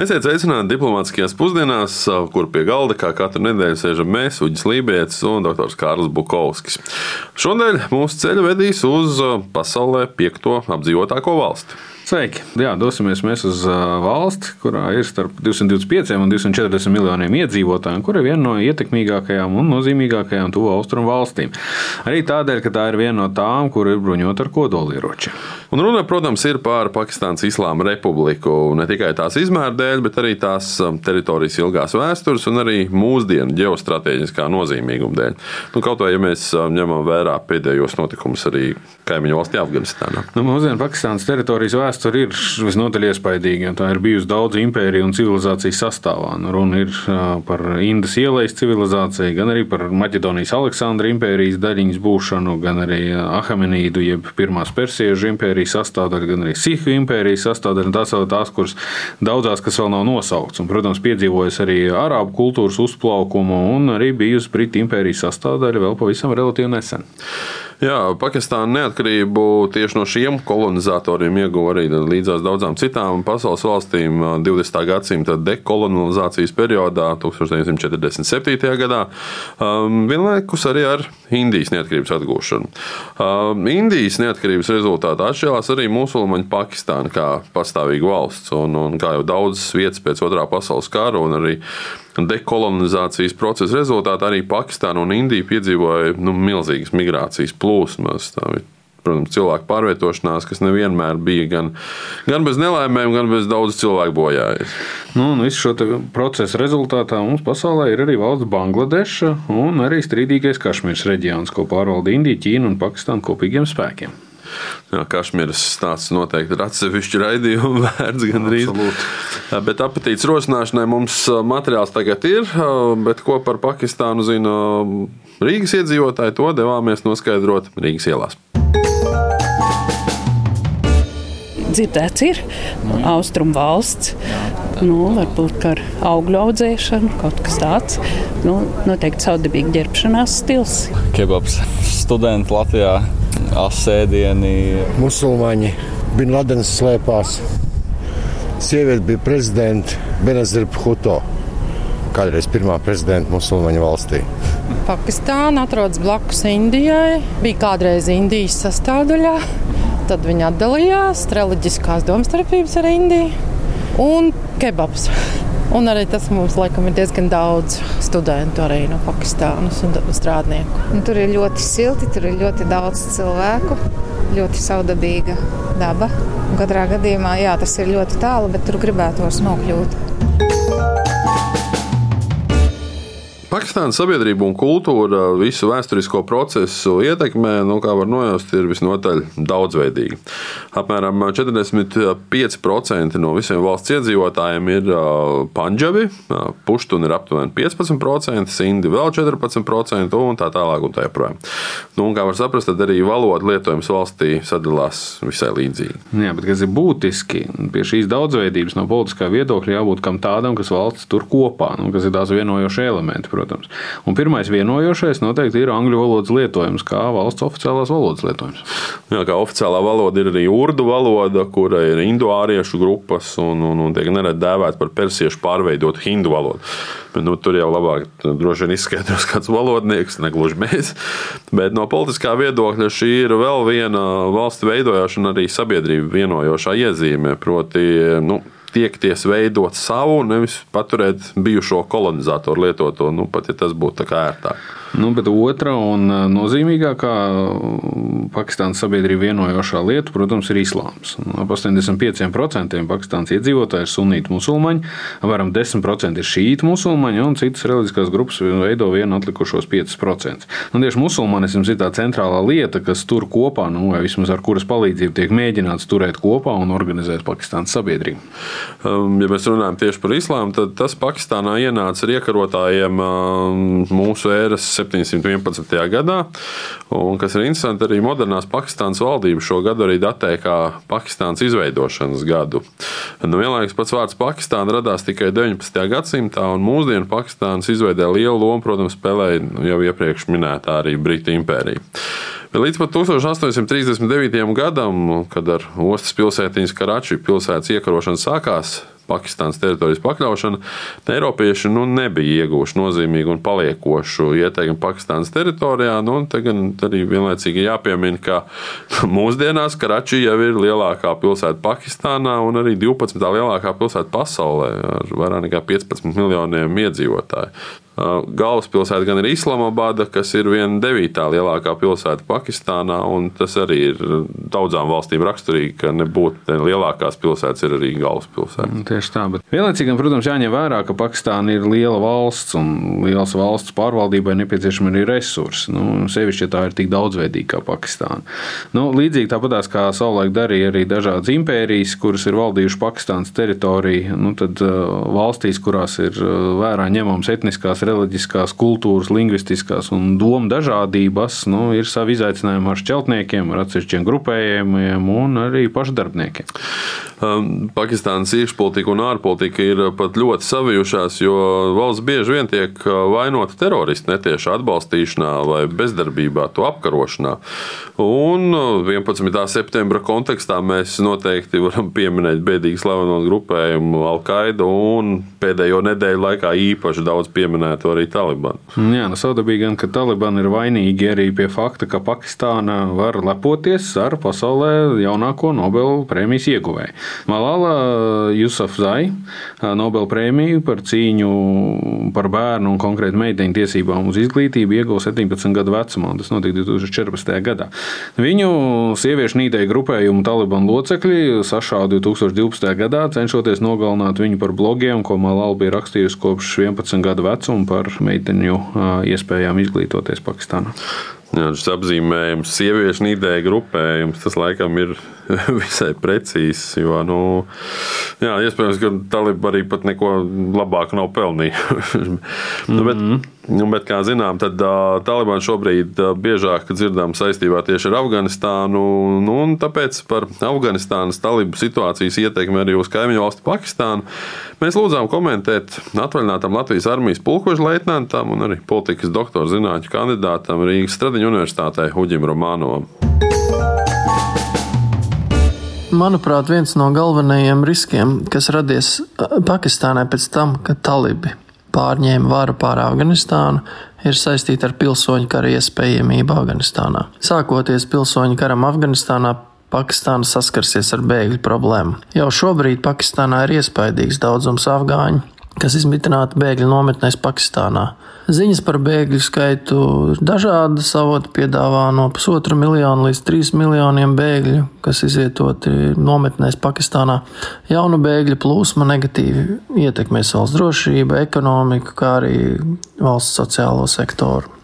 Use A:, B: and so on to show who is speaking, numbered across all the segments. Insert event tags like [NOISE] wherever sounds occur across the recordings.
A: Esiet sveicināti diplomātiskajās pusdienās, kur pie galda kā katru nedēļu sēžam mēs, Uģis Lībijams un dr. Kārls Bukovskis. Šodien mūsu ceļu vedīs uz pasaulē piekto apdzīvotāko valsti.
B: Sveiki! Jā, dosimies mēs uz valsti, kurā ir starp 225 un 240 miljoniem iedzīvotāju, kur ir viena no ietekmīgākajām un nozīmīgākajām tuvu austrumu valstīm. Arī tādēļ, ka tā ir viena no tām, kur ir bruņota ar kodolieročiem.
A: Un runa, protams, ir par Pakistānas Islāma Republiku. Ne tikai tās izmēra dēļ, bet arī tās teritorijas ilgās vēstures un arī mūsdienu ģeostrateģiskā nozīmīguma dēļ. Nu, kaut vai ja mēs ņemam vērā pēdējos notikumus arī kaimiņu valstī Afganistānā.
B: Nu, mūsdienu Pakistānas teritorijas vēsture ir visnotaļ iespaidīga. Tā ir bijusi daudz impēriju un civilizācijas sastāvā. Nu, runa ir par Indas ielas civilizāciju, gan arī par Maķedonijas Aleksandra impērijas daļiņas būšanu, gan arī Ahamenīdu, jeb pirmās persiežu impērijas sastāvdaļa, gan arī Sihu impērijas sastāvdaļa. Tās vēl tās, kuras daudzās, kas vēl nav nosauktas. Protams, piedzīvojas arī arābu kultūras uzplaukumu un arī bijusi Britu impērijas sastāvdaļa vēl pavisam relatīvi nesen.
A: Jā, Pakistāna neatkarību tieši no šiem kolonizatoriem ieguva arī līdzās daudzām citām pasaules valstīm 20. gadsimta dekolonizācijas periodā, 1947. gadā, vienlaikus arī ar Indijas neatkarības atgūšanu. Indijas neatkarības rezultātā atšķirās arī musulmaņu Pakistāna kā pastāvīga valsts, un, un kā jau daudzas vietas pēc otrā pasaules kara un arī dekolonizācijas procesa rezultātā arī Pakistāna un Indija piedzīvoja nu, milzīgas migrācijas plūsmas. Protams, cilvēku pārvietošanās, kas nevienmēr bija gan, gan bez nelaimēm, gan bez daudz cilvēku bojājas.
B: Nu, visu šo procesu rezultātā mums pasaulē ir arī valsts Bangladeša un arī strīdīgais Kašmīras reģions, ko pārvalda Indija, Ķīna un Pakistāna kopīgiem spēkiem.
A: Jā, Kašmīras stāsts noteikti ir atsevišķi raidījumu [LAUGHS] vērts gandrīz. Bet apetītes rosināšanai mums materiāls tagad ir, bet ko par Pakistānu zina Rīgas iedzīvotāji, to devāmies noskaidrot Rīgas ielās.
C: dzirdēts, ir mm. austrumu valsts. Nu, varbūt ar augļu audzēšanu, kaut kas tāds. Nu, noteikti saudabīga ģērbšanās stils.
D: Kebabs studenti Latvijā asēdieni.
E: Musulmaņi, Bin Ladens slēpās. Sieviete bija prezidenta Benazir Bhuto. Kādreiz pirmā prezidenta musulmaņu valstī.
F: Pakistāna atrodas blakus Indijai. Bija kādreiz Indijas sastāvdaļā. Tad viņi atdalījās, reliģiskās domstarpības ar Indiju un kebabs. Un arī tas mums laikam ir diezgan daudz studentu arī no Pakistānas un strādnieku.
G: Un tur ir ļoti silti, tur ir ļoti daudz cilvēku, ļoti saudabīga daba. Katrā gadījumā jā, tas ir ļoti tālu, bet tur gribētos nokļūt.
A: Pakistānas sabiedrība un kultūra visu vēsturisko procesu ietekmē, nu, kā var nojaust, ir visnotaļ daudzveidīga. Apmēram 45% no visiem valsts iedzīvotājiem ir panģabi, puštuni ir aptuveni 15%, sindi vēl 14% un tā tālāk. Un tā joprojām. nu, un kā var saprast, tad arī valoda lietojums valstī sadalās visai līdzīgi.
B: Jā, bet kas ir būtiski, pie šīs daudzveidības no politiskā viedokļa jābūt kam tādam, kas valsts tur kopā, nu, kas ir tās vienojošie elementi protams. Un pirmais vienojošais noteikti ir angļu valodas lietojums, kā valsts oficiālās valodas lietojums.
A: Jā, kā oficiālā valoda ir arī urdu valoda, kura ir indoāriešu grupas un, un, un tiek nereti dēvēta par persiešu pārveidotu hindu valodu. Bet, nu, tur jau labāk droši vien izskaidros kāds valodnieks, ne gluži mēs. Bet no politiskā viedokļa šī ir vēl viena valsts veidojošana, arī sabiedrība vienojošā iezīme. Proti, nu, tiekties veidot savu, nevis paturēt bijušo kolonizatoru lietoto, nu, pat ja tas būtu tā kā ērtāk.
B: Nu, bet otra un nozīmīgākā Pakistānas sabiedrība vienojošā lieta, protams, ir islāms. Ap 85% Pakistānas iedzīvotāji ir sunīti musulmaņi, varam 10% ir šīti musulmaņi, un citas reliģiskās grupas veido vienu atlikušos 5%. Un tieši musulmanisms ir tā centrālā lieta, kas tur kopā, nu, vai vismaz ar kuras palīdzību tiek mēģināts turēt kopā un organizēt Pakistānas sabiedrību.
A: Um, ja mēs runājam tieši par islāmu, tad tas Pakistānā ienāca ar iekarotājiem um, mūsu ēras 1711. gadā. Un, kas ir interesanti, arī modernās Pakistānas valdība šo gadu arī datē kā Pakistānas izveidošanas gadu. Nu, vienlaikus pats vārds Pakistāna radās tikai 19. gadsimtā, un mūsdienu Pakistānas izveidē lielu lomu, protams, spēlēja nu, jau iepriekš minētā arī Britu impērija. Bet līdz pat 1839. gadam, kad ar ostas pilsētiņas Karači pilsētas iekarošanu sākās, Pakistānas teritorijas pakļaušana, Eiropieši nu, nebija ieguvuši nozīmīgu un paliekošu ieteikumu Pakistānas teritorijā. Nu, Tagad arī vienlaicīgi jāpiemina, ka [LAUGHS] mūsdienās Karači jau ir lielākā pilsēta Pakistānā un arī 12. lielākā pilsēta pasaulē ar vairāk nekā 15 miljoniem iedzīvotāju. Galvaspilsēta gan ir Islamabada, kas ir viena devītā lielākā pilsēta Pakistānā, tas arī ir daudzām valstīm raksturīgi, ka nebūtu lielākās pilsētas, ir arī galvaspilsēta.
B: Nu, tieši tā, bet vienlaicīgi, protams, jāņem vērā, ka Pakistāna ir liela valsts un liels valsts pārvaldībai nepieciešami arī resursi. Nu, sevišķi, ja tā ir tik daudzveidīga kā Pakistāna. Nu, līdzīgi tāpatās kā savulaik darīja arī dažādas impērijas, kuras ir valdījušas Pakistānas teritoriju, nu, tad valstīs, kurās ir vērā ņemams etniskās reliģiskās, kultūras, lingvistiskās un domu dažādības, nu, ir savi izaicinājumi ar šķeltniekiem, ar atsevišķiem grupējumiem un arī pašdarbniekiem.
A: Um, Pakistānas iekšpolitika un ārpolitika ir pat ļoti savijušās, jo valsts bieži vien tiek uh, vainota teroristu netieši atbalstīšanā vai bezdarbībā, to apkarošanā. Un 11. Uh, septembra kontekstā mēs noteikti varam pieminēt bēdīgi slaveno grupējumu Al-Qaida un pēdējo nedēļu laikā īpaši daudz pieminētu arī Talibanu.
B: Jā, nu saudabīgi gan, ka Taliban ir vainīgi arī pie fakta, ka Pakistāna var lepoties ar pasaulē jaunāko Nobel prēmijas ieguvēju. Malala Jusafzai Nobel prēmiju par cīņu par bērnu un konkrēti meiteņu tiesībām uz izglītību ieguva 17 gadu vecumā. Tas notika 2014. gadā. Viņu sieviešu nīdēju grupējumu Taliban locekļi sašāva 2012. gadā, cenšoties nogalināt viņu par blogiem, ko Malala bija rakstījusi kopš 11 gadu vecuma par meiteņu iespējām izglītoties Pakistānā.
A: Jā, šis apzīmējums, sieviešu nīdēja grupējums, tas laikam ir [LAUGHS] visai precīzs. Jo, nu, jā, iespējams, ka talibi arī pat neko labāku nav pelnījuši. mm [LAUGHS] -hmm. bet, mhm. Nu, bet, kā zinām, tad uh, Taliban šobrīd uh, biežāk dzirdam saistībā tieši ar Afganistānu. Nu, tāpēc par Afganistānas talibu situācijas ietekmi arī uz kaimiņu valsti Pakistānu mēs lūdzām komentēt atvaļinātam Latvijas armijas pulkožu leitnantam un arī politikas doktora zinātņu kandidātam Rīgas Stradiņu universitātei Huģim Romānovam.
H: Manuprāt, viens no galvenajiem riskiem, kas radies Pakistānai pēc tam, kad talibi pārņēma varu pār Afganistānu, ir saistīta ar pilsoņu kara iespējamību Afganistānā. Sākoties pilsoņu karam Afganistānā, Pakistāna saskarsies ar bēgļu problēmu. Jau šobrīd Pakistānā ir iespaidīgs daudzums afgāņu, kas izmitināti bēgļu nometnēs Pakistānā. Ziņas par bēgļu skaitu ir dažādas. Avoti piedāvā no pusotra miljona līdz trīs miljoniem bēgļu, kas izvietoti nometnēs Pakistānā. Jaunu bēgļu plūsma negatīvi ietekmēs valsts drošību, ekonomiku, kā arī valsts sociālo sektoru.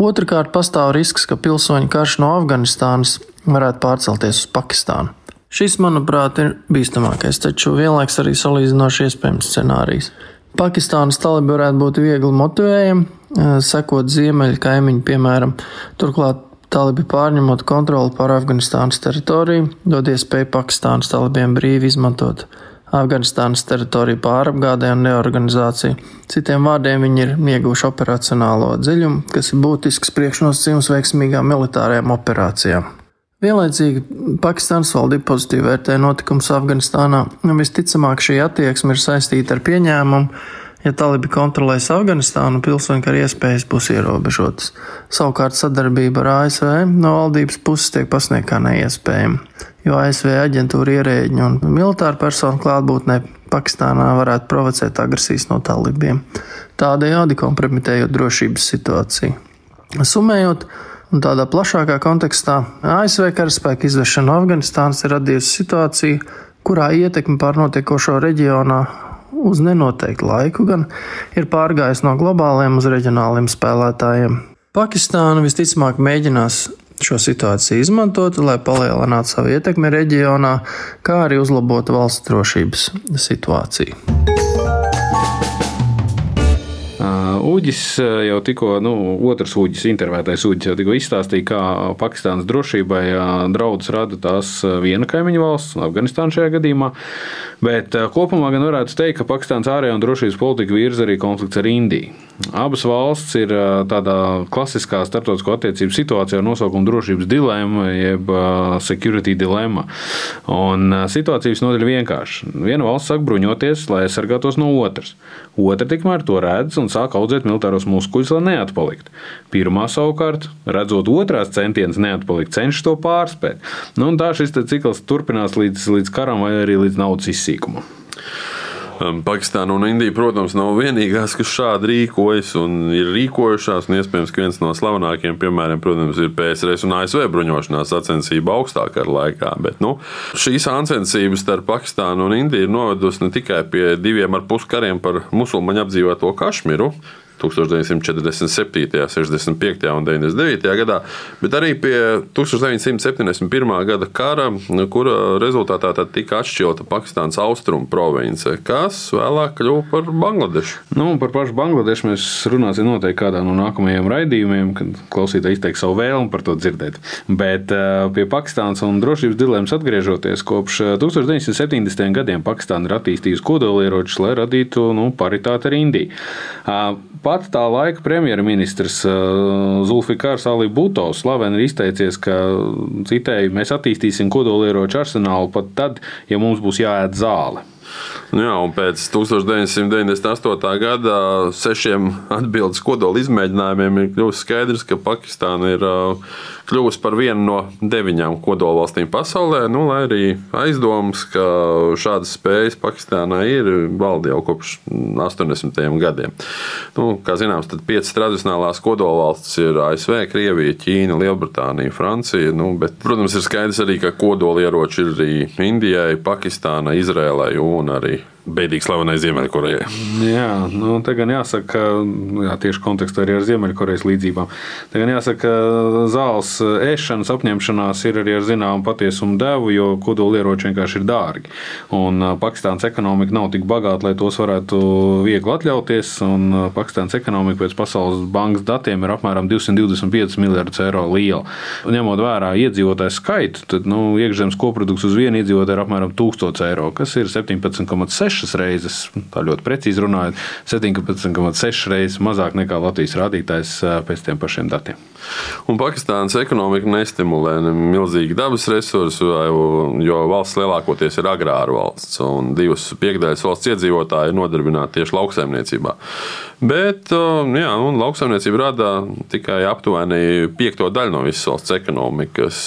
H: Otrakārt, pastāv risks, ka pilsoņu karš no Afganistānas varētu pārcelties uz Pakistānu. Šis, manuprāt, ir bīstamākais, taču vienlaiks arī salīdzinoši iespējams scenārijs. Pakistānas talibi varētu būt viegli motivējami, eh, sekot ziemeļu kaimiņu, piemēram, turklāt talibi pārņemot kontroli pār Afganistānas teritoriju, dod iespēju Pakistānas talibiem brīvi izmantot Afganistānas teritoriju pārapgādē un neorganizāciju. Citiem vārdiem viņi ir ieguvuši operacionālo dziļumu, kas ir būtisks priekšnosacījums veiksmīgām militārajām operācijām. Vienlaicīgi Pakistānas valdība pozitīvi vērtē notikumus Afganistānā, un visticamāk šī attieksme ir saistīta ar pieņēmumu, ja talibi kontrolēs Afganistānu, pilsoņu kara iespējas būs ierobežotas. Savukārt sadarbība ar ASV no valdības puses tiek pasniegta kā neiespējama, jo ASV aģentūra ierēģiņu un militāru personu klātbūtnē Pakistānā varētu provocēt agresijas no talibiem, tādējādi kompromitējot drošības situāciju. Summējot, Un tādā plašākā kontekstā ASV karaspēka izvešana no Afganistānas ir radījusi situāciju, kurā ietekme pār notiekošo reģionā uz nenoteiktu laiku gan ir pārgājis no globāliem uz reģionāliem spēlētājiem. Pakistāna visticamāk mēģinās šo situāciju izmantot, lai palielinātu savu ietekmi reģionā, kā arī uzlabotu valsts drošības situāciju.
B: Uģis jau tikko, nu, otrs Uģis, intervētais Uģis jau tikko izstāstīja, kā Pakistānas drošībai draudus rada tās viena kaimiņu valsts, Afganistāna šajā gadījumā. Bet kopumā gan varētu teikt, ka Pakistānas ārējā un drošības politika virza arī konflikts ar Indiju. Abas valsts ir tādā klasiskā starptautisko attiecību situācijā ar nosaukumu drošības dilemma, jeb security dilemma. Un situācija visnotaļ vienkārša. Viena valsts sāk bruņoties, lai aizsargātos no otras. Otra tikmēr to redz un sāk audzēt militāros muskuļus, lai neatpaliktu. Pirmā savukārt, redzot otrās centienus neatpalikt, cenšas to pārspēt. Nu, tā šis cikls turpinās līdz, līdz karam vai arī līdz naudas izsīkumam.
A: Um, Pakistāna un Indija, protams, nav vienīgās, kas šādi rīkojas un ir rīkojušās. Un iespējams, ka viens no slavenākajiem piemēriem, protams, ir PSRS un ASV bruņošanās sacensība augstākā laikā. Bet nu, šīs sacensības starp Pakistānu un Indiju ir novedusi ne tikai pie diviem ar pus kariem par musulmaņu apdzīvoto Kašmiru, 1947., 65. un 99. gadā, bet arī pie 1971. gada kara, kura rezultātā tika atšķirta Pakistānas austrumu province, kas vēlāk kļuva par Bangladešu.
B: Nu, par pašu Bangladešu mēs runāsim noteikti kādā no nākamajiem raidījumiem, kad klausītāji izteiks savu vēlmu par to dzirdēt. Bet pie Pakistānas un drošības dilemmas atgriežoties, kopš 1970. gadiem Pakistāna ir attīstījusi kodolieročus, lai radītu nu, paritāti ar Indiju. Pat tā laika premjerministrs Zulfikārs Ali Buto slaveni ir izteicies, ka, citēju, mēs attīstīsim kodolieroču arsenālu pat tad, ja mums būs jāēd zāle.
A: Nu jā, un pēc 1998. gada sešiem atbildības kodola izmēģinājumiem ir kļuvis skaidrs, ka Pakistāna ir kļuvusi par vienu no deviņām kodola valstīm pasaulē. Nu, lai arī aizdomas, ka šādas spējas Pakistānā ir, valda jau kopš 80. gadiem. Nu, kā zināms, tad piecas tradicionālās kodola valstis ir ASV, Krievija, Ķīna, Lielbritānija, Francija. Nu, bet, protams, ir skaidrs arī, ka kodolieroči ir arī Indijai, Pakistānai, Izrēlai un arī Beidīgi slavenai Ziemeļkorejai.
B: Jā, nu, te gan jāsaka, jā, tieši kontekstā arī ar Ziemeļkorejas līdzībām. Te gan jāsaka, ka zāles ēšanas apņemšanās ir arī ar zināmu patiesumu devu, jo kodolieroči vienkārši ir dārgi. Un Pakistānas ekonomika nav tik bagāta, lai tos varētu viegli atļauties. Pakistānas ekonomika pēc Pasaules bankas datiem ir apmēram 225 miljardus eiro liela. Un, ņemot vērā iedzīvotāju skaitu, tad nu, iekšzemes koprodukts uz vienu iedzīvotāju ir apmēram 1000 eiro, kas ir 17,6 sešas reizes, tā ļoti precīzi runājot, 17,6 reizes mazāk nekā Latvijas rādītājs pēc tiem pašiem datiem.
A: Un Pakistānas ekonomika nestimulē ne milzīgi dabas resursi, jo valsts lielākoties ir agrāra valsts, un divas piekdaļas valsts iedzīvotāji ir nodarbināti tieši lauksaimniecībā. Bet jā, lauksaimniecība rada tikai aptuveni piekto daļu no visas valsts ekonomikas.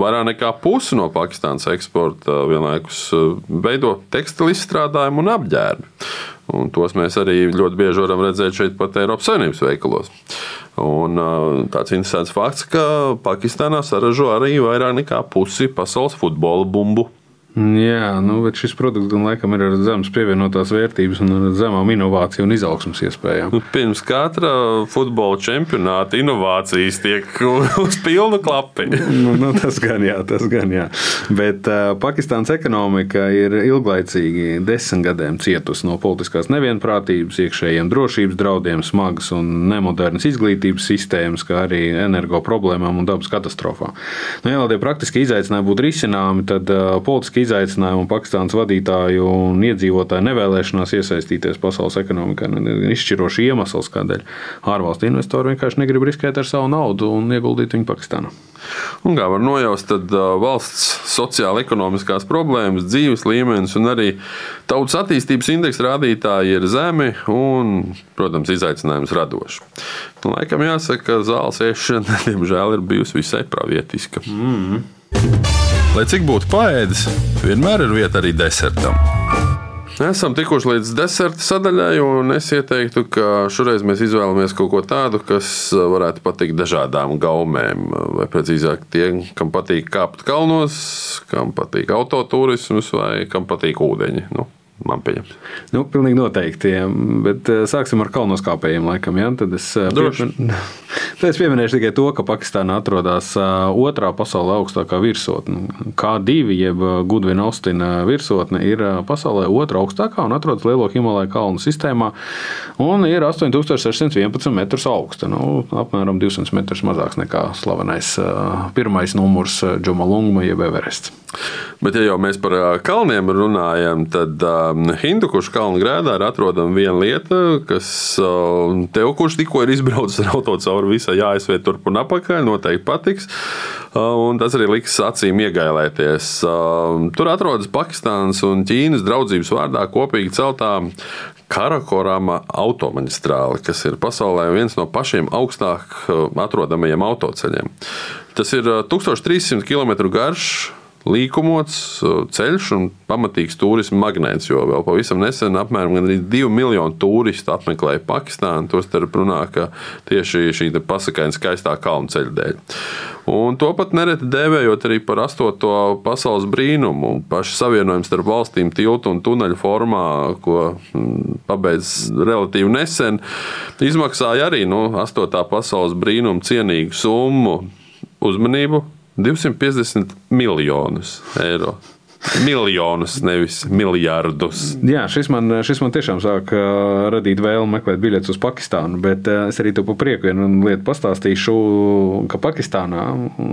A: Vairāk nekā pusi no Pakistānas eksporta vienlaikus veido tekstilu izstrādājumu un apģērbu. Un tos mēs arī ļoti bieži varam redzēt šeit, pat Eiropas Savienības veikalos. Un, tāds interesants fakts, ka Pakistānā saražo arī vairāk nekā pusi pasaules futbola bumbu.
B: Jā, nu, bet šis produkts gan laikam ir ar zemes pievienotās vērtības un zemām inovāciju un izaugsmas iespējām.
A: Nu, pirms katra futbola čempionāta inovācijas tiek [LAUGHS] uz pilnu klapi.
B: nu, nu, tas gan jā, tas gan jā. Bet uh, Pakistāns ekonomika ir ilglaicīgi desmit gadiem cietusi no politiskās nevienprātības, iekšējiem drošības draudiem, smagas un nemodernas izglītības sistēmas, kā arī energo problēmām un dabas katastrofām. Nu, ja vēl tie praktiski izaicinājumi būtu risināmi, tad uh, politiski izaicinājumu Pakistānas vadītāju un iedzīvotāju nevēlēšanās iesaistīties pasaules ekonomikā. Ir nu, izšķiroši iemesls, kādēļ ārvalstu investori vienkārši negrib riskēt ar savu naudu un ieguldīt viņu Pakistānā.
A: Un kā var nojaust, tad valsts sociāla-ekonomiskās problēmas, dzīves līmenis un arī tautas attīstības indeksa rādītāji ir zemi un, protams, izaicinājums radoši. Nu, laikam jāsaka, ka zāles ēšana, [LAUGHS] diemžēl, ir bijusi visai pravietiska. Mm -hmm. Lai cik būtu paēdis, vienmēr ir vieta arī desertam. Esam tikuši līdz deserta sadaļai, un es ieteiktu, ka šoreiz mēs izvēlamies kaut ko tādu, kas varētu patikt dažādām gaumēm. Vai precīzāk, tiem, kam patīk kāpt kalnos, kam patīk autotūrisms vai kam patīk ūdeņi. Nu, man pieņems.
B: Nu, pilnīgi noteikti. Ja. Bet sāksim ar kalnoskāpējiem, laikam. Ja? Tad es, piepin... [LAUGHS] Es pieminēšu tikai to, ka Pakistāna atrodas otrā pasaulē augstākā virsotne. K2, jeb Gudvina Austina virsotne, ir pasaulē otrā augstākā un atrodas Lielo Himalaju kalnu sistēmā. Un ir 8611 metrus augsta. Nu, apmēram 200 metrus mazāks nekā slavenais pirmais numurs Džomalungma jeb Everests.
A: Bet, ja jau mēs par kalniem runājam, tad um, Hindukušu kalnu grēdā ir atrodama viena lieta, kas uh, tev, kurš tikko ir izbraucis ar auto cauri visai ASV turp un apakaļ, noteikti patiks. Un tas arī liks acīm iegailēties. Uh, tur atrodas Pakistānas un Ķīnas draudzības vārdā kopīgi celtā Karakorama automaģistrāle, kas ir pasaulē viens no pašiem augstāk atrodamajiem autoceļiem. Tas ir 1300 km garš līkumots ceļš un pamatīgs turisma magnēts. Jo vēl pavisam nesen apmēram 2 miljonu turistu apmeklēja Pakistānu. Tostarp runā, ka tieši šī pasakaina skaistā kalnu ceļa dēļ. Un to pat nereti dēvējot arī par astoto pasaules brīnumu. Pašu savienojumu starp valstīm tiltu un tuneļu formā, ko mm, pabeidz relatīvi nesen, izmaksāja arī nu, astotā pasaules brīnuma cienīgu summu. Uzmanību 250 miljonus eiro. Miljonus, nevis miljardus.
B: Jā, šis man, šis man tiešām sāk radīt vēlmi meklēt biļetes uz Pakistānu. Bet es arī to pa prieku vienu lietu pastāstīšu, ka Pakistānā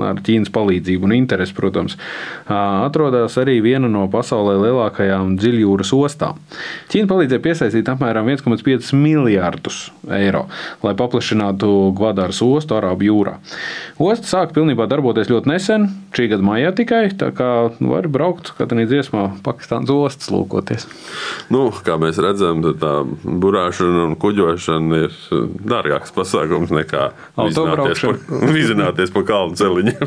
B: ar Ķīnas palīdzību un interesi, protams, atrodas arī viena no pasaulē lielākajām dziļjūras ostām. Ķīna palīdzēja piesaistīt apmēram 1,5 miljardus eiro, lai paplašinātu Gvadāras ostu Arābu jūrā. Osta sāka pilnībā darboties ļoti nesen, šī gada maijā tikai, tā kā var braukt Katrā dziesmā Pakistānas ostas lūkoties.
A: Nu, kā mēs redzam, tā burāšana un kuģošana ir dārgāks pasākums nekā [LAUGHS] vizināties pa kalnu celiņiem.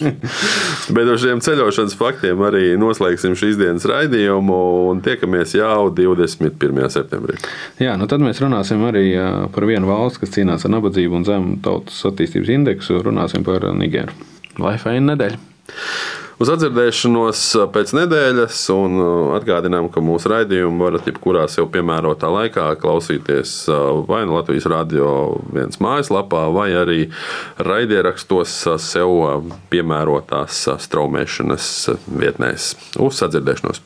A: [LAUGHS] Bet ar šiem ceļošanas faktiem arī noslēgsim šīs dienas raidījumu un tiekamies jau 21. septembrī.
B: Jā, nu tad mēs runāsim arī par vienu valsts, kas cīnās ar nabadzību un zemu tautas attīstības indeksu. Runāsim par Nigēru. Lai faina nedēļa!
A: Uz atdzirdēšanos pēc nedēļas, un atgādinām, ka mūsu raidījumu varat jebkurā sev piemērotā laikā klausīties vai nu Latvijas radio viens mājaslapā, vai arī raidierakstos sev piemērotās straumēšanas vietnēs. Uz atdzirdēšanos!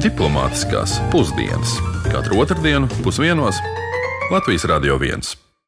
A: Diplomātiskās pusdienas katru otrdienu pusdienos Latvijas Radio 1.